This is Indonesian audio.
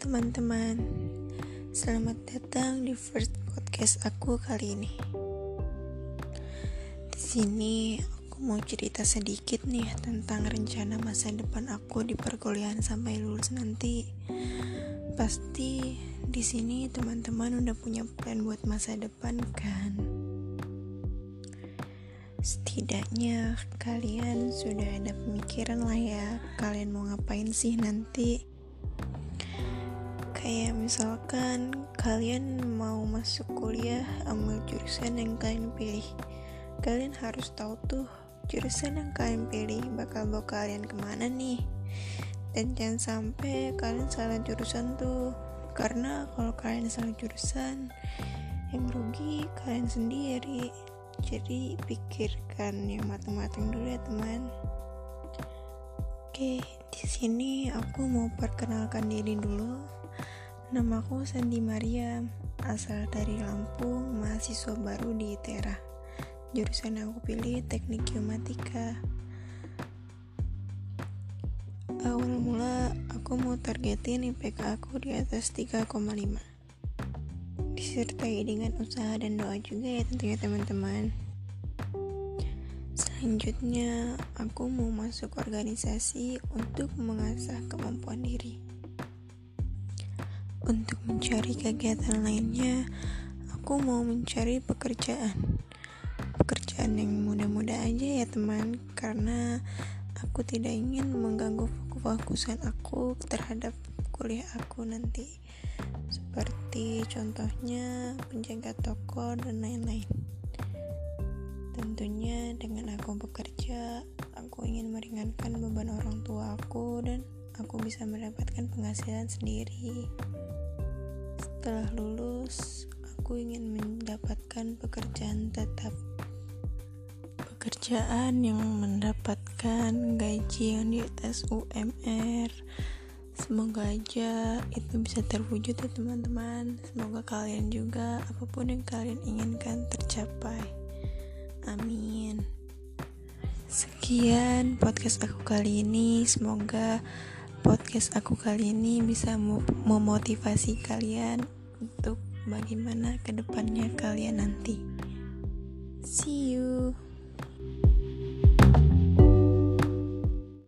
teman-teman, selamat datang di first podcast aku kali ini. Di sini aku mau cerita sedikit nih tentang rencana masa depan aku di perkuliahan sampai lulus nanti. Pasti di sini teman-teman udah punya plan buat masa depan kan? Setidaknya kalian sudah ada pemikiran lah ya Kalian mau ngapain sih nanti Kayak misalkan kalian mau masuk kuliah ambil jurusan yang kalian pilih. Kalian harus tahu tuh jurusan yang kalian pilih bakal bawa kalian ke mana nih. Dan jangan sampai kalian salah jurusan tuh. Karena kalau kalian salah jurusan, yang rugi kalian sendiri. Jadi pikirkan yang matang-matang dulu ya teman. Oke, di sini aku mau perkenalkan diri dulu. Namaku Sandi Maria, asal dari Lampung, mahasiswa baru di ITERA. Jurusan yang aku pilih Teknik Geomatika. Awal mula aku mau targetin IPK aku di atas 3,5. Disertai dengan usaha dan doa juga ya tentunya teman-teman. Selanjutnya, aku mau masuk organisasi untuk mengasah kemampuan diri. Untuk mencari kegiatan lainnya, aku mau mencari pekerjaan. Pekerjaan yang mudah-mudah aja ya teman, karena aku tidak ingin mengganggu fokusan aku terhadap kuliah aku nanti. Seperti contohnya penjaga toko dan lain-lain. Tentunya dengan aku bekerja, aku ingin meringankan beban orang aku bisa mendapatkan penghasilan sendiri. Setelah lulus, aku ingin mendapatkan pekerjaan tetap. Pekerjaan yang mendapatkan gaji yang di atas UMR. Semoga aja itu bisa terwujud ya teman-teman. Semoga kalian juga apa pun yang kalian inginkan tercapai. Amin. Sekian podcast aku kali ini. Semoga podcast aku kali ini bisa memotivasi kalian untuk bagaimana ke depannya kalian nanti. See you.